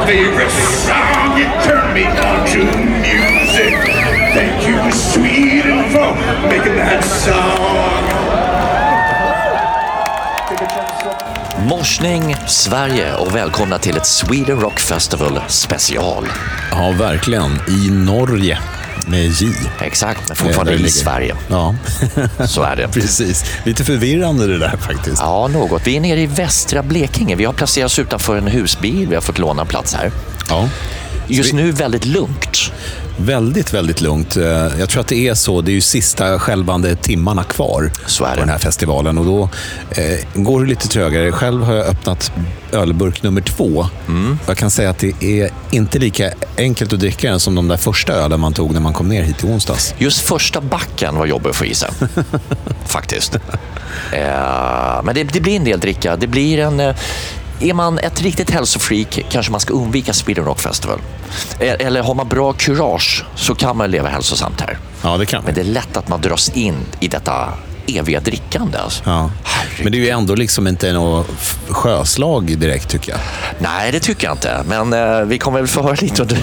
my favorite song. You turn me on to music. Thank you, Sweden, for making that song. Morsning Sverige och välkomna till ett Sweden Rock Festival special. Ja, verkligen. I Norge med J. Exakt, men fortfarande Där det i. Sverige. Ja, Så är det. precis. Lite förvirrande det där faktiskt. Ja, något. Vi är nere i västra Blekinge. Vi har placerats utanför en husbil. Vi har fått låna en plats här. Ja. Just nu väldigt lugnt. Väldigt, väldigt lugnt. Eh, Jag tror att det är så. Det är ju sista skälvande timmarna kvar på den här festivalen och då eh, går det lite trögare. Själv har jag öppnat ölburk nummer två. Mm. Jag kan säga att det är inte lika enkelt att dricka den som de där första ölen man tog när man kom ner hit i onsdags. Just första backen var jobbig att få i sig. Faktiskt. Eh, men det, det blir en del dricka. Det blir en... eh, Är man ett riktigt hälsofreak kanske man ska undvika Sweden Rock Festival. Eh, Eller har man bra kurage så kan man leva hälsosamt här. Ja, det kan Men det är lätt att man dras in i detta eviga drickande. Alltså. Ja. Men det är ju ändå liksom inte något sjöslag direkt tycker jag. Nej, det tycker jag inte. Men eh, vi kommer väl få höra lite under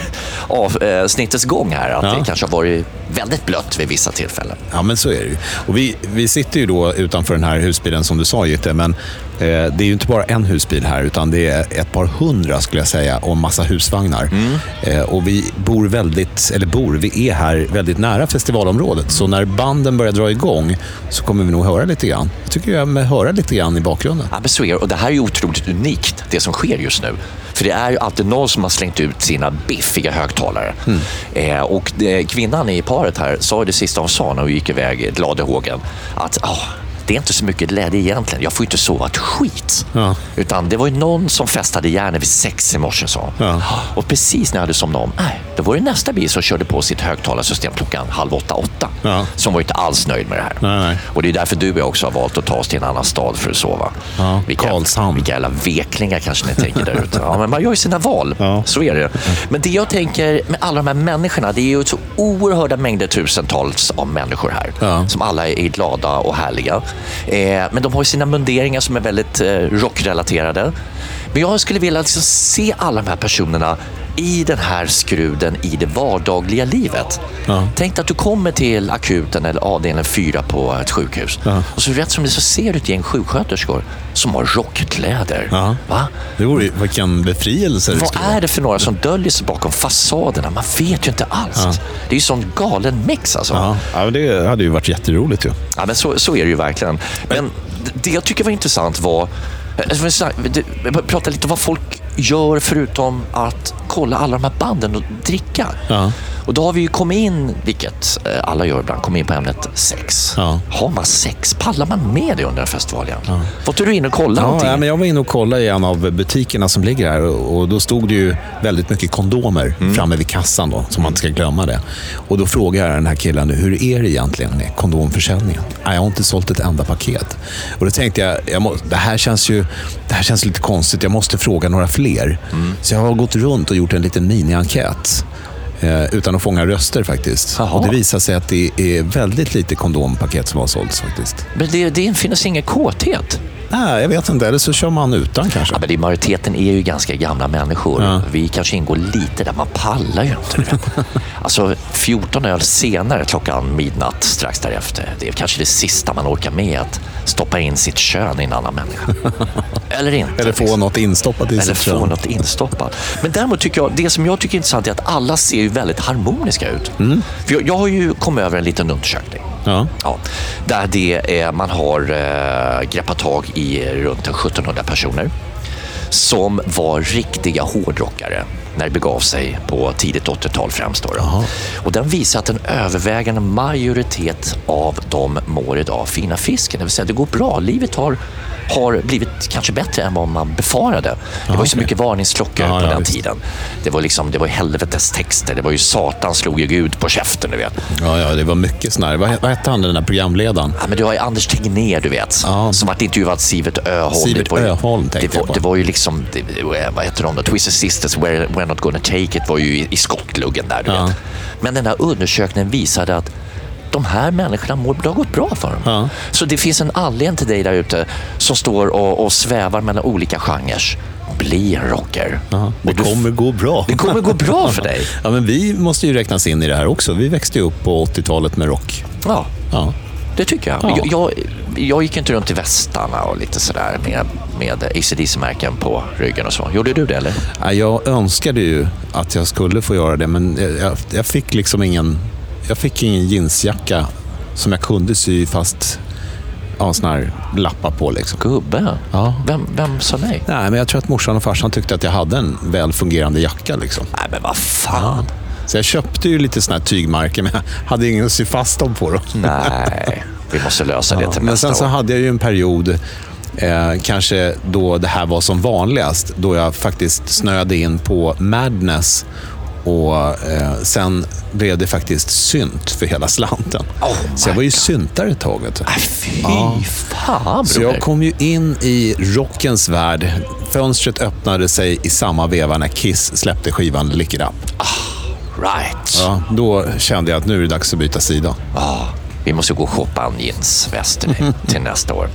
avsnittets gång här att Ja. det kanske har varit väldigt blött vid vissa tillfällen. Ja, men så är det ju. Och vi, vi sitter ju då utanför den här husbilen som du sa Jytte, men eh, det är ju inte bara en husbil här, utan det är ett par hundra skulle jag säga, och massa husvagnar. Eh, och vi bor väldigt, eller bor, vi är här väldigt nära festivalområdet. Så när banden börjar dra igång så kommer vi nog höra lite grann. Jag tycker jag med höra lite grann i bakgrunden. Ja, men så är. Och det här är ju otroligt unikt, det som sker just nu. För det är ju alltid någon som har slängt ut sina biffiga högtalare. Eh, och det, kvinnan i paret här sa ju det sista hon sa när hon gick iväg glad i hågen. Att ah, det är inte så mycket glädje egentligen. Jag får inte sova ett skit. Ja. Utan det var ju någon som festade järnet vid sex i morse sa. Ja. Och precis när jag hade somnat om, nej, då var det nästa bil som körde på sitt högtalarsystem klockan halv åtta, åtta. Ja. Som var inte alls nöjd med det här. Nej, nej. Och det är därför du och jag också har valt att ta oss till en annan stad för att sova. Ja, Vilka- Karlshamn. Vilka jävla veklingar kanske ni tänker där ute. Ja, men man gör ju sina val. Ja. Så är det. Men det jag tänker med alla de här människorna, det är ju så oerhörda mängder tusentals av människor här. Ja. Som alla är glada och härliga. Eh, men de har ju sina munderingar som är väldigt eh, rockrelaterade. Men jag skulle vilja liksom se alla de här personerna i den här skruden i det vardagliga livet. Ja. Tänk att du kommer till akuten eller avdelning 4 på ett sjukhus. Ja. Och så rätt som det så ser du ett gäng sjuksköterskor som har rockkläder. Ja. Va? Det vore ju, vilken befrielse det Vad är det för några som döljer sig bakom fasaderna? Man vet ju inte alls. Ja. Det är ju sån galen mix alltså. Ja, det hade ju varit jätteroligt ju. Ja, men så, så är det ju verkligen. Men det jag tycker var intressant var... Eh, alltså, Vi pratar lite om vad folk gör förutom att kolla alla de här banden och dricka. Ja. Och då har vi ju kommit in, vilket eh, alla gör ibland, kommit in på ämnet sex. Ja. Har man sex? Pallar man med det under en festival egentligen? Var inte du inne och kollade Ja, någonting? ja, men jag var inne och kollade i en av butikerna som ligger här och och då stod det ju väldigt mycket kondomer Mm. framme vid kassan då, så man inte ska glömma det. Och då frågade jag den här killen, hur är det egentligen med kondomförsäljningen? Nej, jag har inte sålt ett enda paket. Och då tänkte jag, jag må, det, här känns ju det här känns lite konstigt, jag måste fråga några fler. Mm. Så jag har gått runt och gjort en liten mini-enkät. Eh, utan att fånga röster faktiskt. Jaha. Och det visar sig att det är väldigt lite kondompaket som har sålts faktiskt. Men det, det finns ingen kåthet. Nej, jag vet inte. Eller så kör man utan kanske. Ja, men det, majoriteten är ju ganska gamla människor. Ja. Vi kanske ingår lite där. Man pallar ju inte. Alltså 14 öl senare, klockan midnatt strax därefter. Det är kanske det sista man orkar med. Att stoppa in sitt kön i en annan människa. Eller inte. Eller få liksom. något instoppat i Eller sitt få kön. något instoppat. Men däremot tycker jag, det som jag tycker är intressant är att alla ser ju väldigt harmoniska ut. För jag, jag har ju kommit över en liten undersökning. Ja. Ja, där det är, man har eh, greppat tag i runt 1700 personer som var riktiga hårdrockare när det begav sig på tidigt 80-tal främst. Och den visar att en övervägande majoritet av dem mår idag fina fisken. Det vill säga det går bra. Livet har, har blivit kanske bättre än vad man befarade. Det var ju så mycket varningsklockor Ja, på ja, den visst. tiden. Det var, liksom, det var helvetes texter. Det var ju Satan slog ju Gud på käften, du vet. Ja, ja, det var mycket sån här. Vad, vad hette han, den där programledaren? Ja, men du har ju Anders Tegnér, du vet, Ja. som varit intervjuad Sivert Öholm. Sivert Det var Öholm det var, det var ju liksom, det, det- vad heter de då? Twisted Sisters, We're, We're Not Gonna Take It var ju i, i skottluggen där, du Ja. vet. Men den här undersökningen visade att de här människorna mår, det har gått bra för dem. Ja. Så det finns en anledning till dig där ute som står och, och svävar mellan olika genrer. bli en rocker. Ja, det du- kommer gå bra. Det kommer gå bra för dig. Ja, men vi måste ju räknas in i det här också. Vi växte ju upp på 80-talet med rock. Ja, Ja. det tycker jag. Ja. Jag, jag. Jag gick inte runt i västarna och lite sådär med, med ACDC-märken på ryggen och så. Gjorde du det eller? Ja, Jag önskade ju att jag skulle få göra det, men jag, jag fick liksom ingen, jag fick ingen jeansjacka som jag kunde sy fast ja, såna här lappar på. Liksom. Gubbe? Ja. Vem, vem sa nej? Nej, men jag tror att morsan och farsan tyckte att jag hade en väl fungerande jacka. Liksom. Nej, men vad fan. Så jag köpte ju lite såna här tygmärken, men jag hade ingen att sy fast dem på. Då. Nej, vi måste lösa det till men nästa sen så år. hade jag ju en period, eh, kanske då det här var som vanligast, då jag faktiskt snöade in på Madness. Och eh, sen blev det faktiskt synt för hela slanten. Oh så jag var ju God. syntare ett tag. Nej, fy Ja. fan Så broder. jag kom ju in i rockens värld. Fönstret öppnade sig i samma veva när Kiss släppte skivan Lick It Up. Right. Ja, då kände jag att nu är det dags att byta sida. Ja, vi måste gå och shoppa en jeansväst till nästa år.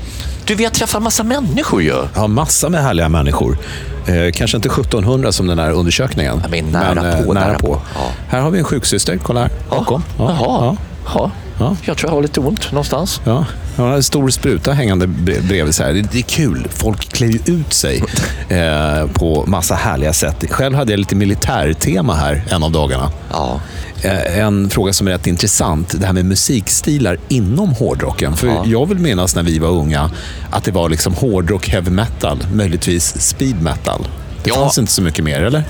Du, vi har träffat massa människor ju. Ja, massa med härliga människor. Eh, kanske inte 1700 som den här undersökningen. Ja, men nära eh, på, nära nära på. på. Ja. Här har vi en sjuksyster. Kolla här. Bakom. Jaha. Ja. Ja. Ja. Jag tror jag har lite ont någonstans. Ja. Jag har en stor spruta hängande bre- bredvid. Det, det är kul. Folk klär ju ut sig eh, på massa härliga sätt. Själv hade jag lite militärtema här en av dagarna. Ja. Eh, En fråga som är rätt intressant, det här med musikstilar inom hårdrocken. För Ja. jag vill minnas när vi var unga att det var liksom hårdrock, heavy metal, möjligtvis speed metal. Det Ja. fanns inte så mycket mer, eller?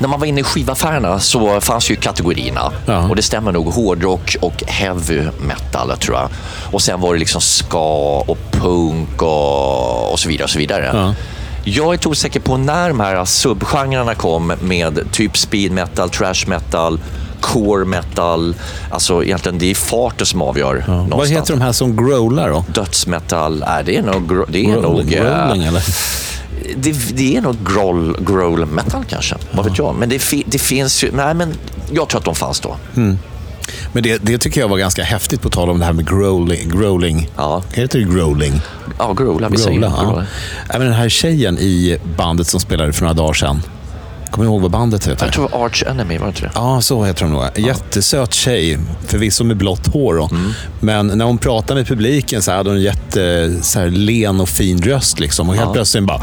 När man var inne i skivaffärerna så fanns ju kategorierna. Ja. Och det stämmer nog. Hårdrock och heavy metal tror jag. Och sen var det liksom ska och punk och, och så vidare. Och så vidare. Ja. Jag är inte osäker på när de här subgenrerna kom med typ speed metal, trash metal, core metal. Alltså egentligen det är farten som avgör Vad någonstans. heter de här som growlar då? Dödsmetal, är det är nog... gro- Det är nog Rolling, eh, rolling eller? det, det är nog growl, growl metal kanske. Vad vet jag. Men det, det finns ju... Nej, men jag tror att de fanns då. Men det, det tycker jag var ganska häftigt på tal om det här med growling. growling. Ja. Heter det growling? Ja, growla. Vi säger Growla, ja. growla. Även den här tjejen i bandet som spelade för några dagar sedan. Kommer du ihåg vad bandet heter? Jag tror det var Arch Enemy, var det inte det? Ja, så heter hon nog. Jättesöt tjej, förvisso med blått hår. Då. Mm. Men när hon pratade med publiken så hade hon en jätte så här, len och fin röst. Liksom. Och helt plötsligt bara...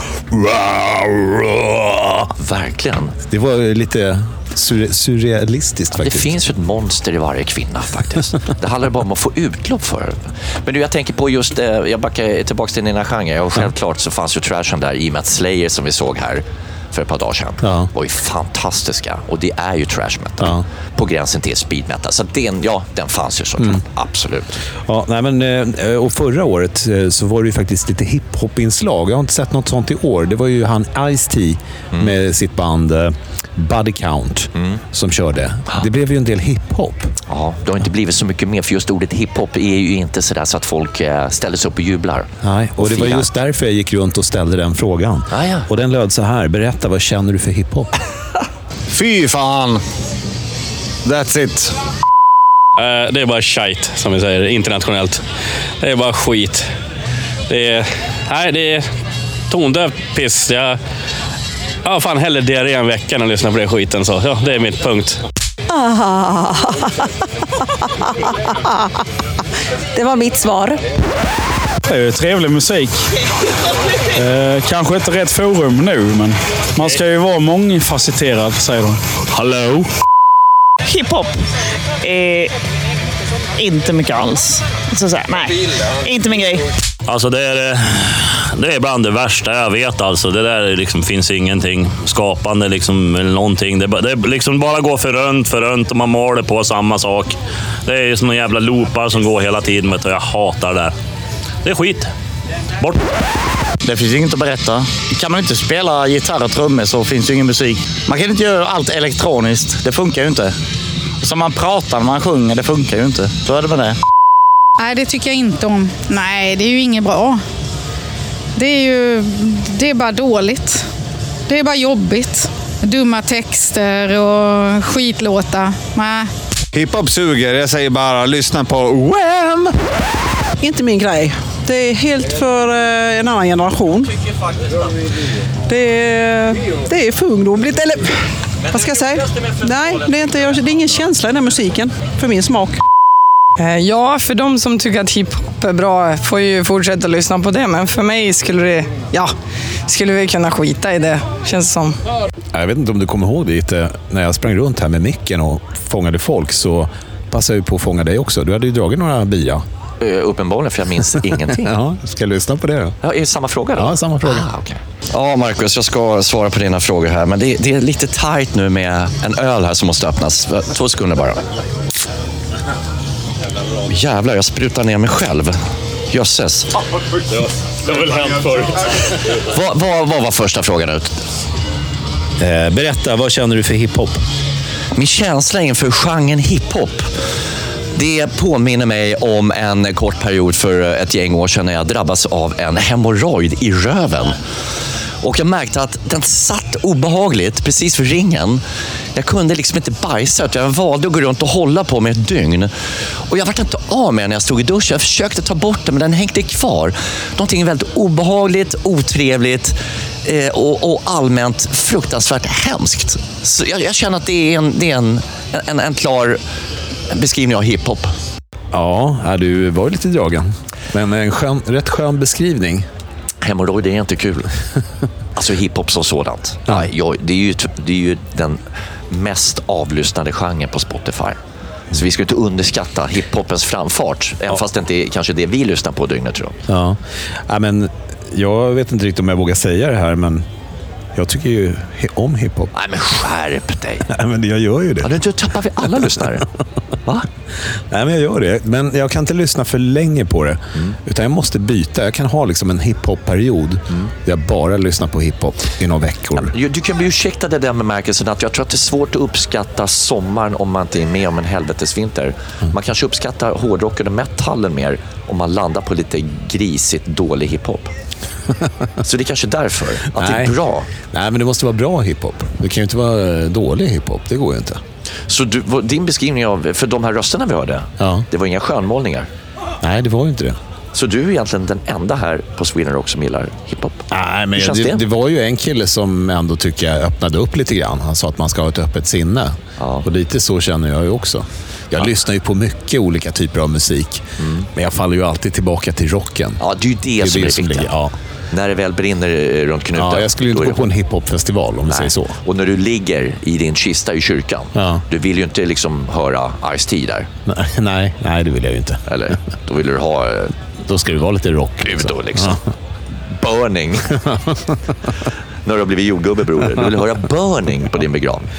Verkligen. Det var lite surre- surrealistiskt Det faktiskt. finns ju ett monster i varje kvinna faktiskt. Det handlar bara om att få utlopp för det. Men du, jag tänker på just, eh, jag backar tillbaka till dina genrer. Och självklart så fanns ju trashen där i och med att Slayer som vi såg här för ett par dagar sedan Ja. var ju fantastiska. Och det är ju trash metal. Ja. På gränsen till speed metal. Så den, ja, den fanns ju såklart. Mm. Absolut. Ja, nej, men, eh, och förra året eh, så var det ju faktiskt lite hiphop-inslag. Jag har inte sett något sånt i år. Det var ju han Ice-T Mm. med sitt band eh, Body Count som körde. Det blev ju en del hiphop. Ja, det har inte blivit så mycket mer, för just ordet hiphop är ju inte sådär så att folk ställer sig upp och jublar. Nej, och det var firar. just därför jag gick runt och ställde den frågan. Ah, ja. Och den löd så här. Berätta, vad känner du för hiphop? Fy fan! That's it. Eh, Det är bara shit, som vi säger internationellt. Det är bara skit. Det är, nej, det är tondövt piss. Jag jag har fan hellre diarré en vecka än att lyssna på den skiten. Så ja, det är mitt punkt. Det var mitt svar. Det är ju trevlig musik. Eh, kanske inte rätt forum nu, men man ska ju vara mångfacetterad, säger de. Hallå? Hiphop är inte mycket alls. Så att säga, nej, inte min grej. Alltså det är, eh, det är bland det värsta jag vet. Alltså. Det där liksom finns ingenting skapande liksom, eller någonting. Det, är bara- det liksom bara går för runt, för runt och man maler på samma sak. Det är som några jävla loopar som går hela tiden vet du, och jag hatar det där. Det är skit. Bort! Det finns inget att berätta. Kan man inte spela gitarr och trummor så finns det ingen musik. Man kan inte göra allt elektroniskt. Det funkar ju inte. Som man pratar när man sjunger, det funkar ju inte. Så är det med det. Nej, det tycker jag inte om. Nej, det är ju inget bra. Det är ju det är bara dåligt. Det är bara jobbigt. Dumma texter och skitlåtar. Nej. Hiphop suger. Jag säger bara lyssna på Wham! Inte min grej. Det är helt för eh, en annan generation. Det är, det är för ungdomligt. Eller vad ska jag säga? Nej, det är, inte, det är ingen känsla i den musiken för min smak. Eh, Ja, för de som tycker att hiphop är bra får ju fortsätta lyssna på det. Men för mig skulle det, ja, skulle vi kunna skita i det, känns det som. Jag vet inte om du kommer ihåg det, lite, när jag sprang runt här med micken och fångade folk så passade jag på att fånga dig också. Du hade ju dragit några bira. Uh, uppenbarligen, för jag minns ingenting. ja, ska jag lyssna på det då? Ja, är det samma fråga då? Ja, samma fråga. Ah, okay. Ja, Marcus, jag ska svara på dina frågor här, men det, det är lite tajt nu med en öl här som måste öppnas. Två sekunder bara. Jävlar, jag sprutar ner mig själv. Jösses. Det har väl hänt förut. Vad, vad, vad var första frågan ut? Eh, berätta, vad känner du för hiphop? Min känsla inför genren hiphop det påminner mig om en kort period för eh, ett gäng år sedan när jag drabbades av en hemorrojd i röven. Och jag märkte att den satt obehagligt precis vid ringen. Jag kunde liksom inte bajsa, utan jag valde att gå runt och hålla på mig ett dygn. Och jag vart inte av med den när jag stod i duschen. Jag försökte ta bort den, men den hängde kvar. Någonting väldigt obehagligt, otrevligt eh, och, och allmänt fruktansvärt hemskt. Så jag, jag känner att det är en, det är en, en, en klar beskrivning av hiphop. Ja, ja, du var lite dragen. Men en skön, rätt skön beskrivning. Hemorrojder är inte kul. Alltså hiphop som sådant. Ja. jag, det, är ju, det är ju den mest avlyssnade genren på Spotify. Så vi ska inte underskatta hiphopens framfart, även fast det inte är kanske det vi lyssnar på dygnet runt. Ja. ja, men jag vet inte riktigt om jag vågar säga det här, men jag tycker ju om hiphop. Nej, men skärp dig! Nej, men jag gör ju det. Ja, nu tappar vi alla lyssnare. Va? Nej, men jag gör det. Men jag kan inte lyssna för länge på det. Mm. Utan jag måste byta. Jag kan ha liksom en hiphop-period mm. där jag bara lyssnar på hiphop i några veckor. Ja, du kan bli ursäktad i den bemärkelsen att jag tror att det är svårt att uppskatta sommaren om man inte är med om en helvetesvinter. Mm. Man kanske uppskattar hårdrocken och metallen mer om man landar på lite grisigt dålig hiphop. Så det är kanske därför, att Nej. det är bra. Nej, men det måste vara bra hiphop. Det kan ju inte vara dålig hiphop. Det går ju inte. Så du, din beskrivning av, för de här rösterna vi hörde, ja. det var inga skönmålningar? Nej, det var ju inte det. Så du är egentligen den enda här på Sweden Rock som gillar hiphop? Nej, men det, det? det var ju en kille som ändå tycker jag öppnade upp lite grann. Han sa att man ska ha ett öppet sinne. Ja. Och lite så känner jag ju också. Jag Ja. lyssnar ju på mycket olika typer av musik. Men jag faller ju alltid tillbaka till rocken. Ja, det är ju det, som är det viktiga. ligger- Ja. När det väl brinner eh, runt knuten. Ja, jag skulle ju inte gå på en hiphopfestival om vi säger så. Och när du ligger i din kista i kyrkan, Ja. du vill ju inte liksom höra Ice-T där. Nej, nej, nej, det vill jag ju inte. Eller? Då vill du ha... eh, Då ska det vara lite rock. Udo liksom. Burning. när du har blivit jordgubbe, broder. Du vill höra Burning på din begravning.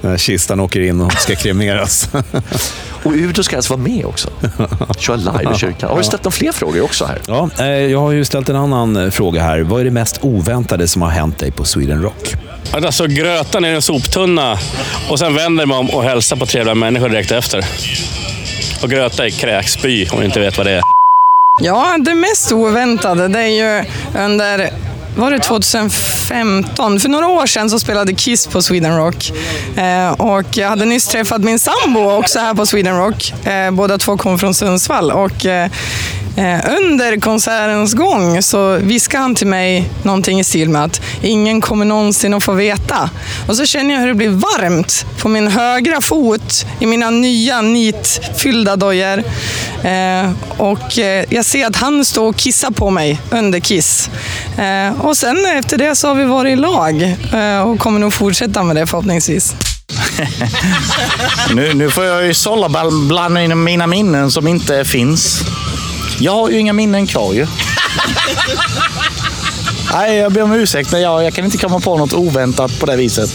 När kistan åker in och ska kremeras. Och Udo ska alltså vara med också. Köra live i kyrkan. Har du ställt några fler frågor också här? Ja, eh, jag har ju ställt en annan eh, fråga här. Vad är det mest oväntade som har hänt dig på Sweden Rock? Att Alltså gröta ner i en soptunna och sen vänder mig om och hälsar på trevliga människor direkt efter. Och gröta är kräkspy, om ni inte vet vad det är. Ja, det mest oväntade det är ju under var det 2015? För några år sedan så spelade Kiss på Sweden Rock. Eh, och jag hade nyss träffat min sambo också här på Sweden Rock. Eh, båda två kom från Sundsvall. Och, eh, Eh, under konsertens gång så viskade han till mig någonting i stil med att ingen kommer någonsin att få veta. Och så känner jag hur det blir varmt på min högra fot i mina nya nitfyllda dojor. Eh, och eh, jag ser att han står och kissar på mig under Kiss. Eh, och sen efter det så har vi varit i lag eh, och kommer nog fortsätta med det förhoppningsvis. Nu, nu får jag ju sålla bland, bland mina minnen som inte finns. Jag har ju inga minnen kvar ju. Nej, jag ber om ursäkt, men jag, jag kan inte komma på något oväntat på det viset.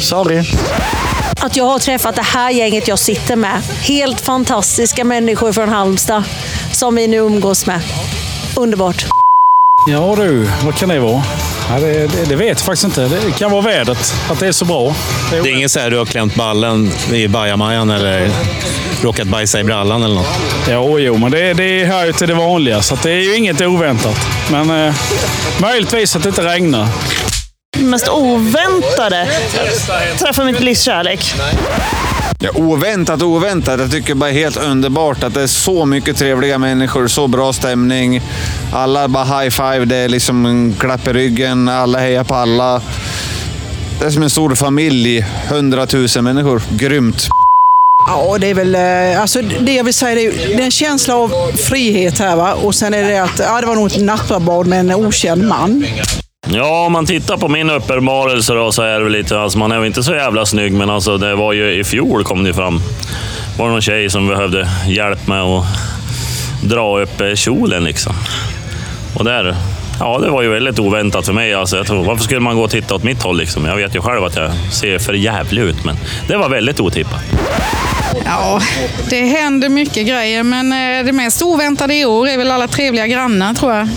Sorry. Att jag har träffat det här gänget jag sitter med. Helt fantastiska människor från Halmstad som vi nu umgås med. Underbart. Ja du, vad kan det vara? Ja, det, det, det vet jag faktiskt inte. Det kan vara vädret, att det är så bra. Det är inget så här du har klämt ballen i bajamajan eller råkat bajsa i brallan eller något? Jo, jo, men det, det hör ju till det vanliga, så att det är ju inget oväntat. Men eh, möjligtvis att det inte regnar. Mest oväntade? Träffa mitt livs kärlek. Ja, oväntat, oväntat. Jag tycker bara helt underbart att det är så mycket trevliga människor, så bra stämning. Alla bara high five, det är liksom en klapp i ryggen, alla hejar på alla. Det är som en stor familj, hundratusen människor. Grymt! Ja, det är väl... Eh, alltså det jag vill säga, det är, det är en känsla av frihet här va. Och sen är det att, ja det var nog ett nattvardbad med en okänd man. Ja, om man tittar på min uppenbarelse då, så är det väl lite... Alltså man är väl inte så jävla snygg, men alltså det var ju i fjol kom det fram. var det någon tjej som behövde hjälp med att dra upp eh, kjolen liksom. Och där... Ja, det var ju väldigt oväntat för mig. Alltså, jag tror, varför skulle man gå och titta åt mitt håll? Liksom? Jag vet ju själv att jag ser för jävlig ut, men det var väldigt otippat. Ja, det händer mycket grejer, men eh, det mest oväntade i år är väl alla trevliga grannar, tror jag.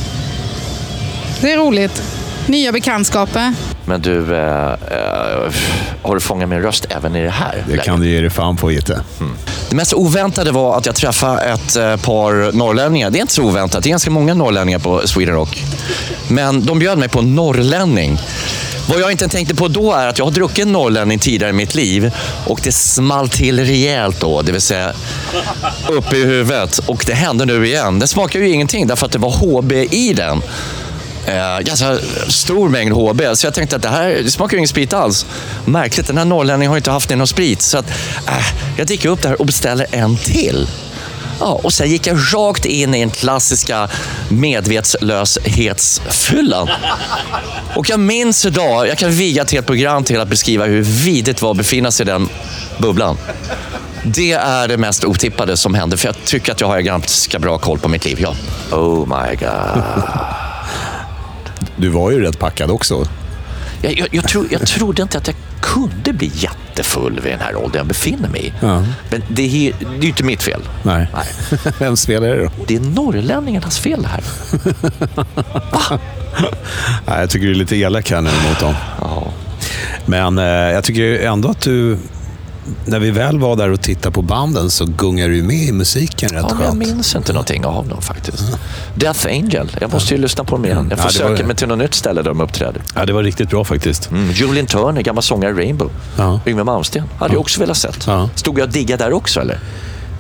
Det är roligt. Nya bekantskaper. Men du, eh, eh, har du fångat min röst även i det här? Det kan du ge dig fan på, Gitte. Det mest oväntade var att jag träffade ett eh, par norrlänningar. Det är inte så oväntat. Det är ganska många norrlänningar på Sweden Rock. Men de bjöd mig på norrlänning. Vad jag inte tänkte på då är att jag har druckit norrlänning tidigare i mitt liv och det small till rejält då, det vill säga uppe i huvudet. Och det hände nu igen. Det smakar ju ingenting därför att det var HB i den. Eh, ganska stor mängd HB, så jag tänkte att det här det smakar ju ingen sprit alls. Märkligt, den här norrlänningen har inte haft i någon sprit. Så att, eh, jag dricker upp det här och beställer en till. Ja, och sen gick jag rakt in i den klassiska medvetslöshetsfyllan. Och jag minns idag, jag kan viga ett helt program till att beskriva hur vidigt var att befinna sig i den bubblan. Det är det mest otippade som hände, för jag tycker att jag har ganska bra koll på mitt liv. Ja. Oh my god. Du var ju rätt packad också. Jag, jag, jag, tro, jag trodde inte att jag kunde bli jättefull vid den här åldern jag befinner mig i. Ja. Men det är, det är ju inte mitt fel. Nej. Vems fel är det då? Det är norrlänningarnas fel det här. Nej, jag tycker du är lite elak här nu mot dem. Men eh, jag tycker ändå att du, när vi väl var där och tittade på banden så gungar du med i musiken rätt Ja, men jag skönt. minns inte någonting av dem faktiskt. Death Angel, jag måste ju lyssna på dem igen. Jag får Ja, var söka det. mig till något nytt ställe där de uppträder. Ja, det var riktigt bra faktiskt. Mm. Julian Turner, gammal sångare i Rainbow. Ja. Yngwie Malmsteen, hade jag också velat sett. Stod jag och diggade där också eller?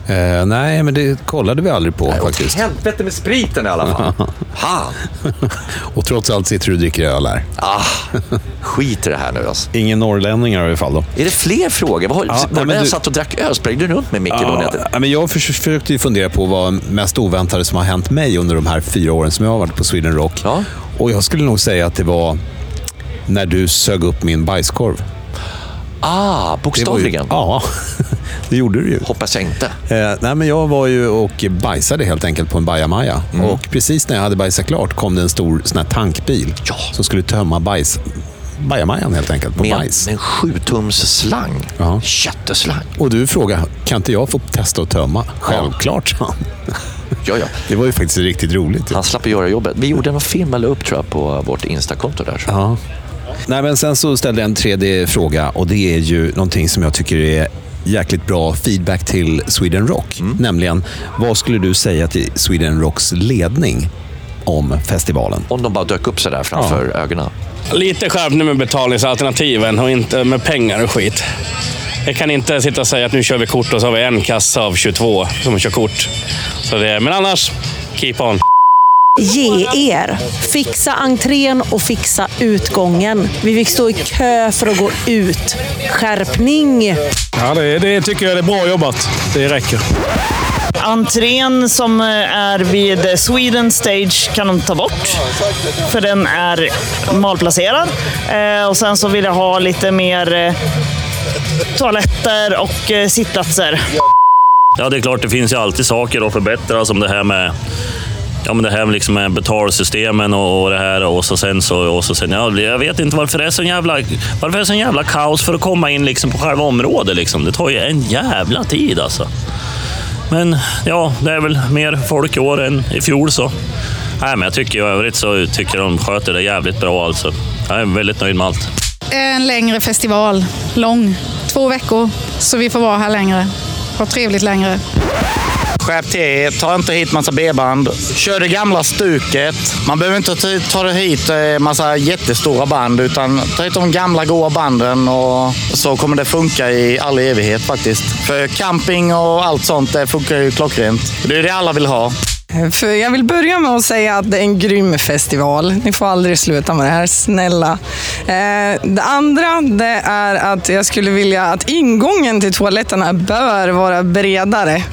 Eh, nej, men det kollade vi aldrig på faktiskt. Helvete med spriten i alla fall. Fan. och trots allt sitter du och dricker öl här. Ah, skit i det här nu alltså. Ingen norrlänningar i alla fall då. Är det fler frågor? Vad, Ja, var nej, jag du- satt och drack öl? Sprängde du runt med Micke då? Ja, men jag förs- försökte ju fundera på vad mest oväntade som har hänt mig under de här fyra åren som jag har varit på Sweden Rock. Och jag skulle nog säga att det var när du sög upp min bajskorv. Ah, bokstavligen? Det var ju, ja, det gjorde du ju. Hoppas jag inte. Eh, nej, men jag var ju och bajsade helt enkelt på en bajamaja. Och precis när jag hade bajsat klart kom det en stor sån här tankbil som skulle tömma bajs, bajamajan helt enkelt på Med, bajs. med en sjutums slang. Ja. Jätteslang. Och du frågade, kan inte jag få testa att tömma? Självklart, han. Ja, ja. Det var ju faktiskt riktigt roligt. Han slapp göra jobbet. Vi gjorde en film eller upp tror jag på vårt Instakonto där. Ja. Nej, men sen så ställde jag en tredje fråga och det är ju någonting som jag tycker är jäkligt bra feedback till Sweden Rock. Nämligen, vad skulle du säga till Sweden Rocks ledning om festivalen? Om de bara dök upp sådär framför ögonen. Lite skärpning med betalningsalternativen och inte med pengar och skit. Jag kan inte sitta och säga att nu kör vi kort och så har vi en kassa av 22 som kör kort. Så det, men annars, keep on. Ge er. Fixa entrén och fixa utgången. Vi fick stå i kö för att gå ut. Skärpning! Ja, det, det tycker jag är bra jobbat. Det räcker. Entrén som eh, är vid Sweden Stage kan de ta bort. För den är malplacerad. Eh, och sen så vill jag ha lite mer eh, toaletter och sittplatser. Ja, det är klart, det finns ju alltid saker att förbättra som det här med Ja, men det här med, liksom med betalsystemen och, och det här och så sen så... Och så sen, ja, jag vet inte varför det är så jävla, varför det är så jävla kaos för att komma in liksom på själva området. Liksom. Det tar ju en jävla tid alltså. Men ja, det är väl mer folk i år än i fjol så. Nej, men jag tycker i övrigt så tycker de sköter det jävligt bra alltså. Jag är väldigt nöjd med allt. En längre festival. Lång. Två veckor. Så vi får vara här längre. Ha trevligt längre. Skärp till er. Ta inte hit massa B-band. Kör det gamla stuket. Man behöver inte ta- hit eh, massa jättestora band, utan ta hit de gamla goa banden och så kommer det funka i all evighet faktiskt. För camping och allt sånt, det funkar ju klockrent. Det är det alla vill ha. För jag vill börja med att säga att det är en grym festival. Ni får aldrig sluta med det här, snälla. Eh, det andra det är att jag skulle vilja att ingången till toaletterna bör vara bredare.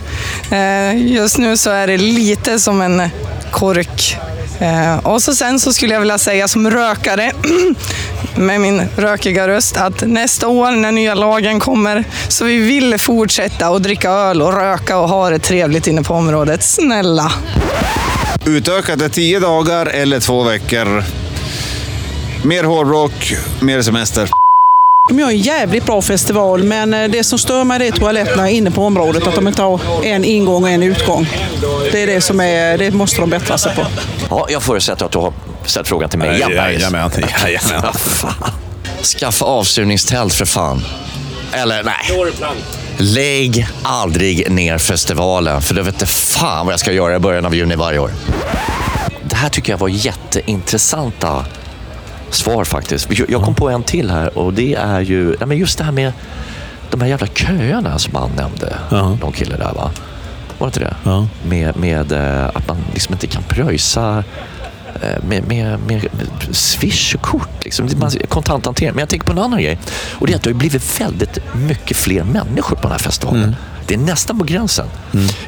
Eh, just nu så är det lite som en kork. Eh, och så sen så skulle jag vilja säga som rökare med min rökiga röst att nästa år när nya lagen kommer så vi vill fortsätta att dricka öl och röka och ha det trevligt inne på området. Snälla! Utökat till tio dagar eller två veckor. Mer hårdrock, mer semester. De gör en jävligt bra festival, men eh, det som stör mig det är toaletterna inne på området. Att de inte har en ingång och en utgång. Det är det som är, det måste de bättra sig på. Ja, jag förutsätter att du har ställt frågan till mig igen, Bergis. Jajamän. Skaffa avsugningstält för fan. Eller nej. Lägg aldrig ner festivalen, för då vet inte fan vad jag ska göra i början av juni varje år. Det här tycker jag var jätteintressanta svar faktiskt. Jag- kom på en till här och det är ju nej, men just det här med de här jävla köerna som han nämnde. Någon kille där va? Var det inte det? Med, med eh, att man liksom inte kan pröjsa eh, med, med, med kort. Liksom. Kontanthantering. Men jag tänker på en annan grej. Och det är att det har blivit väldigt mycket fler människor på den här festivalen. Det är nästan på gränsen.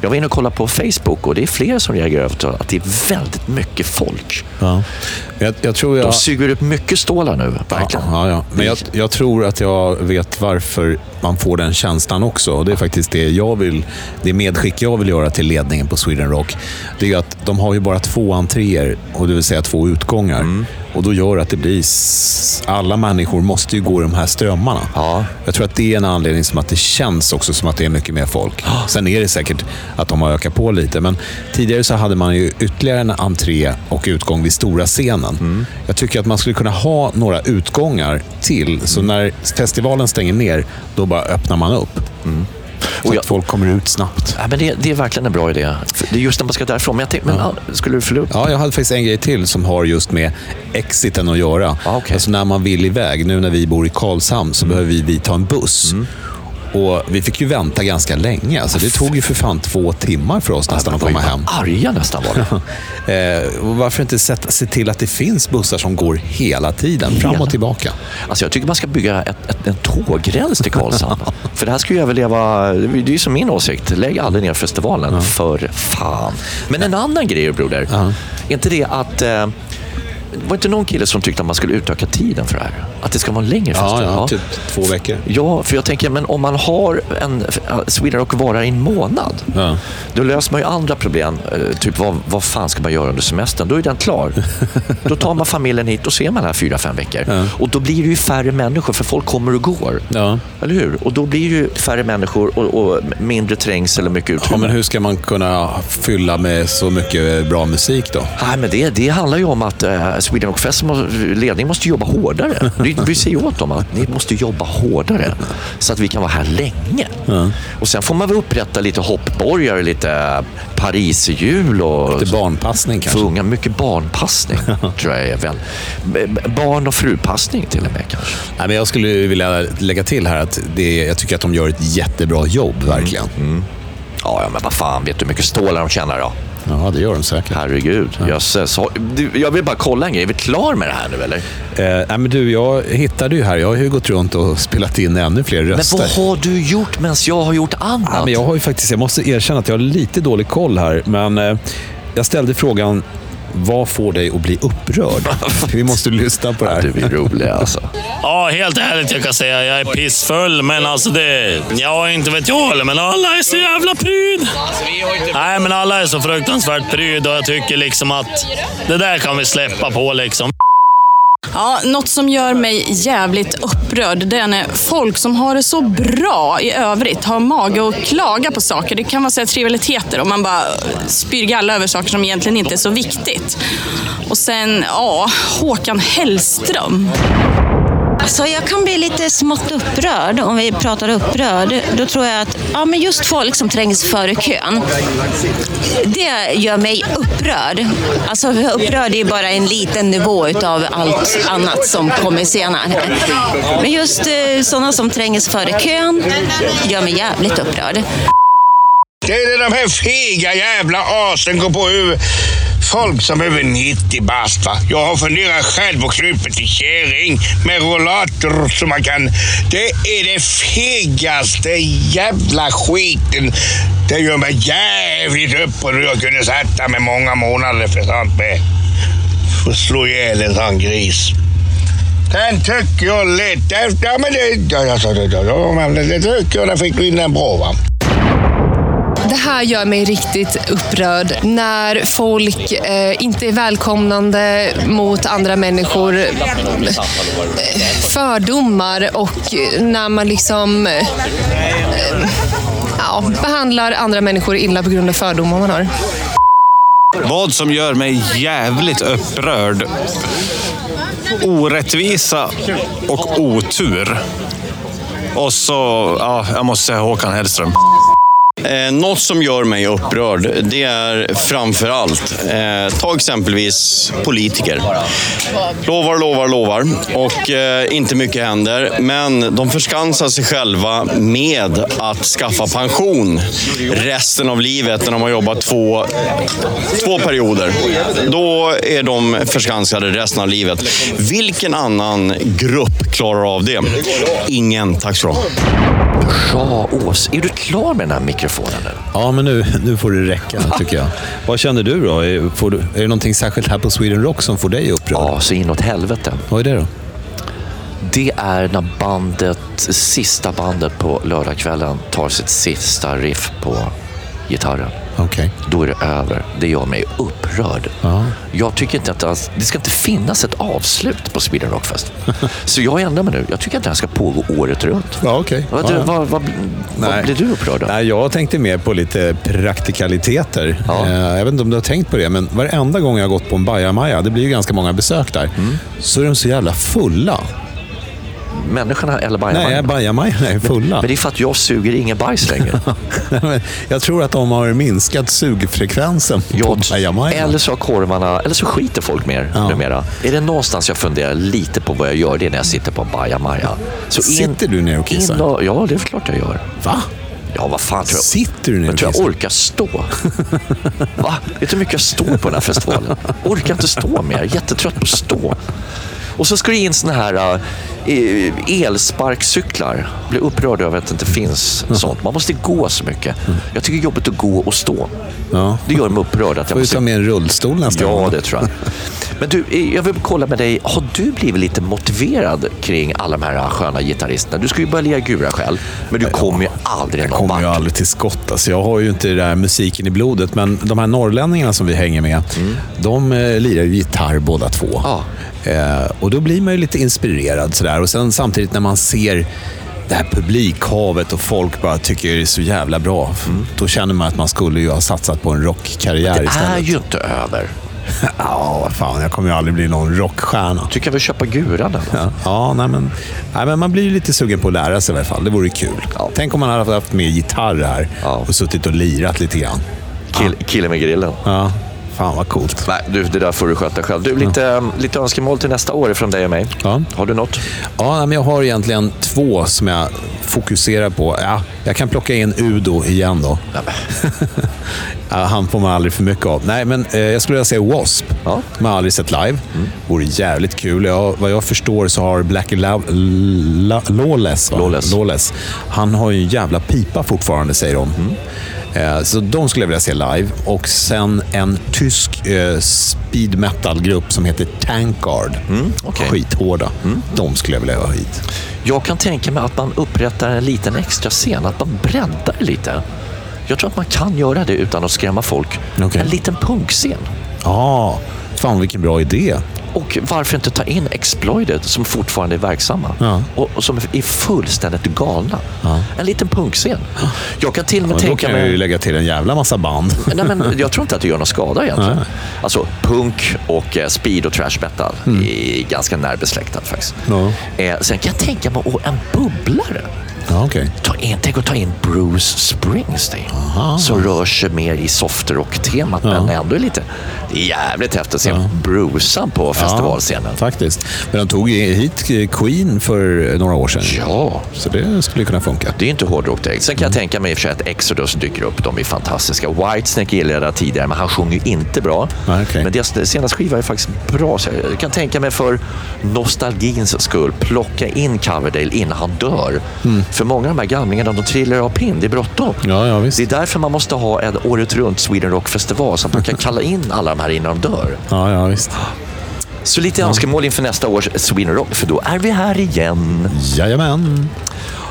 Jag var inne och kollade på Facebook och det är fler som reagerar över att det är väldigt mycket folk. Ja. Jag, jag tror jag... De suger upp mycket stålar nu, verkligen. Ja, ja. Men jag, jag tror att jag vet varför man får den känslan också. Och det är faktiskt det jag vill, det medskick jag vill göra till ledningen på Sweden Rock. Det är att de har ju bara två entréer, och det vill säga två utgångar. Mm. Och då gör att det blir... Alla människor måste ju gå i de här strömmarna. Jag tror att det är en anledning som att det känns också som att det är mycket mer folk. Sen är det säkert att de har ökat på lite, men tidigare så hade man ju ytterligare en entré och utgång vid stora scenen. Mm. Jag tycker att man skulle kunna ha några utgångar till, så Mm. när festivalen stänger ner, då bara öppnar man upp. Så att folk kommer ut snabbt. Ja, men det, det är verkligen en bra idé. Det är just när man ska därifrån. Men jag tänkte, men, ja. skulle du fylla upp? Ja, jag hade faktiskt en grej till som har just med exiten att göra. Alltså när man vill iväg. Nu när vi bor i Karlshamn Mm. så behöver vi, vi ta en buss. Och Vi fick ju vänta ganska länge. Alltså det tog ju för fan två timmar för oss nästan att komma hem. Arga nästan var det. eh, varför inte sätta, se till att det finns bussar som går hela tiden, fram och tillbaka? Alltså jag tycker man ska bygga ett, ett, en tågräls till Karlshamn. för det här ska ju överleva, det är ju som min åsikt, lägg aldrig ner festivalen, för fan. Men en annan grej broder, är inte det att eh, var inte någon kille som tyckte att man skulle utöka tiden för det här? Att det ska vara en längre Ja, festival? ja, typ två veckor. Ja, för jag tänker, men om man har en Sweden Rock vara i en månad, då löser man ju andra problem. Eh, Typ vad, vad fan ska man göra under semestern? Då är den klar. då tar man familjen hit och ser man här fyra, fem veckor. Och då blir det ju färre människor, för folk kommer och går. Eller hur? Och då blir det ju färre människor och, och mindre trängsel och mycket Ja, utrymme. men hur ska man kunna fylla med så mycket bra musik då? Nej, men det, det handlar ju om att eh, Sweden Rock Fest ledningen måste jobba hårdare. Vi, säger åt dem att ni måste jobba hårdare så att vi kan vara här länge. Och sen får man väl upprätta lite hoppborgar, lite Paris-jul och... Lite barnpassning kanske? För unga. Mycket barnpassning, tror jag är väl. Barn och frupassning till och med kanske. Nej, men jag skulle vilja lägga till här att det, jag tycker att de gör ett jättebra jobb, verkligen. Ja, ja, men vad fan, vet du hur mycket stålar de tjänar då? Ja, det gör de säkert. Herregud, jösses. Har- du, Jag vill bara kolla en grej. Är vi klar med det här nu eller? Eh, nej, men du, jag hittade ju här. Jag har ju gått runt och spelat in ännu fler röster. Men vad har du gjort medan jag har gjort annat? Ja, men jag har ju faktiskt, jag måste erkänna att jag har lite dålig koll här, men eh, jag ställde frågan vad får dig att bli upprörd? Vi måste lyssna på det här. Du är rolig alltså. Ja, helt ärligt jag kan säga jag är pissfull, men alltså det... Ja, inte vet jag heller, men alla är så jävla pryd. Nej, men alla är så fruktansvärt pryd och jag tycker liksom att det där kan vi släppa på liksom. Ja, något som gör mig jävligt upprörd det är när folk som har det så bra i övrigt har mage att klaga på saker. Det kan vara säga trivialiteter och man bara spyr galla över saker som egentligen inte är så viktigt. Och sen, ja, Håkan Hellström. Alltså jag kan bli lite smått upprörd om vi pratar upprörd. Då tror jag att ja, men just folk som trängs före kön, det gör mig upprörd. Alltså upprörd är ju bara en liten nivå utav allt annat som kommer senare. Men just eh, sådana som trängs före kön gör mig jävligt upprörd. Det är de här fega jävla asen går på huvudet. Folk som är över 90 bast va. Jag har funderat själv på krypet till kärring med rollator som man kan... Det är det fegaste jävla skiten. Det gör mig jävligt upprörd. Jag kunde sätta mig många månader för sånt med. För slå ihjäl en sån gris. Den tycker jag lätt... Ja men det... Ja, jag det, det. Det tycker jag den fick in bra va. Det här gör mig riktigt upprörd. När folk eh, inte är välkomnande mot andra människor. Eh, fördomar och när man liksom eh, ja, behandlar andra människor illa på grund av fördomar man har. Vad som gör mig jävligt upprörd. Orättvisa och otur. Och så, ja, jag måste säga Håkan Hellström. Eh, något som gör mig upprörd, det är framför allt, eh, ta exempelvis politiker. Lovar, lovar, lovar och eh, inte mycket händer. Men de förskansar sig själva med att skaffa pension resten av livet när de har jobbat två, två perioder. Då är de förskansade resten av livet. Vilken annan grupp klarar av det? Ingen, tack så du Ja, Ås, är du klar med den här mikrofonen nu? Ja, men nu, nu får det räcka tycker jag. Vad känner du då? Är, får du, är det någonting särskilt här på Sweden Rock som får dig upprörd? Ja, så inåt helvete. Vad är det då? Det är när bandet, sista bandet på lördagskvällen tar sitt sista riff på gitarren. Okej. Då är det över. Det gör mig upprörd. Ja. Jag tycker inte att det, alls- det ska inte finnas ett avslut på Sweden Rockfest. Så jag ändrar mig nu. Jag tycker att det här ska pågå året runt. Ja, okej. Vad, Ja, ja. vad, vad, vad blir du upprörd av? Nej, jag tänkte mer på lite praktikaliteter. Eh, Jag vet inte om du har tänkt på det, men varenda gång jag har gått på en bajamaja, det blir ju ganska många besök där, Mm. så är de så jävla fulla. Människorna eller bajamajorna? Nej, bajamajorna är fulla. Men det är för att jag suger ingen bajs längre. Jag tror att de har minskat sugfrekvensen på bajamajorna. Eller så har korvarna, eller så skiter folk mer Ja. numera. Är det någonstans jag funderar lite på vad jag gör, det är när jag sitter på en bajamaja. Så Sitter du ner och kissar? In och, ja, det är klart jag gör. Va? Ja, vad fan tror jag? Sitter du ner Jag tror jag orkar stå. Va? Vet du hur mycket jag står på den här festivalen? Orkar inte stå mer. Jättetrött på att stå. Och så ska det in såna här elsparkcyklar. Blir upprörd över att det inte finns sånt. Man måste gå så mycket. Jag tycker det är jobbigt att gå och stå. Ja. Det gör mig upprörd. Att jag Får du måste... ta med en rullstol nästa Ja, gång? det tror jag. Men du, jag vill kolla med dig. Har du blivit lite motiverad kring alla de här sköna gitarristerna? Du ska ju börja lira gura själv, men du kommer ju aldrig Jag någon kommer ju aldrig till skott. Alltså, jag har ju inte det där musiken i blodet, men de här norrlänningarna som vi hänger med, Mm. de eh, lirar ju gitarr båda två. Eh, och då blir man ju lite inspirerad sådär. Och sen samtidigt när man ser det här publikhavet och folk bara tycker det är så jävla bra. Då känner man att man skulle ju ha satsat på en rockkarriär Mm. Det istället. är ju inte över. Ja, vad fan. Jag kommer ju aldrig bli någon rockstjärna. Du kan väl köpa guran eller? Ja, ja nej, men, nej, men man blir ju lite sugen på att lära sig i alla fall. Det vore kul. Tänk om man hade haft med gitarr här och suttit och lirat lite grann. Kill, killen med grillen. Ja, fan vad coolt. Nej, du, det där får du sköta själv. Du, lite, lite önskemål till nästa år från dig och mig. Har du något? Ja, men jag har egentligen två som jag fokuserar på. Ja, jag kan plocka in Udo igen då. ja, han får man aldrig för mycket av. Nej, men eh, jag skulle vilja säga W.A.S.P. Ja. Har jag aldrig sett live. Mm. Vore jävligt kul. Jag, vad jag förstår så har Blackie La- La- Lawless, va? Lawless, han har ju en jävla pipa fortfarande, säger de. Eh, Så de skulle jag vilja se live. Och sen en tysk eh, speed metal-grupp som heter Tankard. okej. Skithårda. De skulle jag vilja ha hit. Jag kan tänka mig att man upprättar en liten extra scen, att man breddar lite. Jag tror att man kan göra det utan att skrämma folk. En liten punkscen. Ja, fan vilken bra idé. Och varför inte ta in Exploited som fortfarande är verksamma Ja. och, och som är fullständigt galna. En liten punkscen. Jag kan till och med Och då tänka kan jag ju mig... lägga till en jävla massa band. Nej, men jag tror inte att det gör någon skada egentligen. Nej. Alltså punk och eh, speed och trash metal är ganska närbesläktat faktiskt. Ja. Eh, sen kan jag tänka mig en bubblare. Ja, okej. Ta in, tänk att ta in Bruce Springsteen. Som rör sig mer i softrock-temat men ändå är lite... Det är jävligt häftigt att se Brucean på festivalscenen. Ja, faktiskt. Men de tog hit Queen för några år sedan. Ja. Så det skulle kunna funka. Det är inte hårdrock direkt. Sen kan jag tänka mig i och för sig att Exodus dyker upp. De är fantastiska. Whitesnake gillade jag tidigare, men han sjunger ju inte bra. Men deras senaste skiva är faktiskt bra. Så jag kan tänka mig för nostalgins skull plocka in Coverdale innan han dör. För många av de här gamlingarna, de trillar av pinn. Det är bråttom. Ja, ja, visst. Det är därför man måste ha en året runt Sweden Rock Festival så att man kan kalla in alla de här innan de dör. Ja, ja, visst. Så lite önskemål inför nästa års Sweden Rock, för då är vi här igen. Jajamän.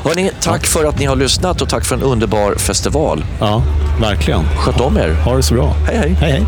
Hörrni, tack för att ni har lyssnat och tack för en underbar festival. Ja, verkligen. Sköt om er. Ha det så bra. Hej, hej. Hej, hej.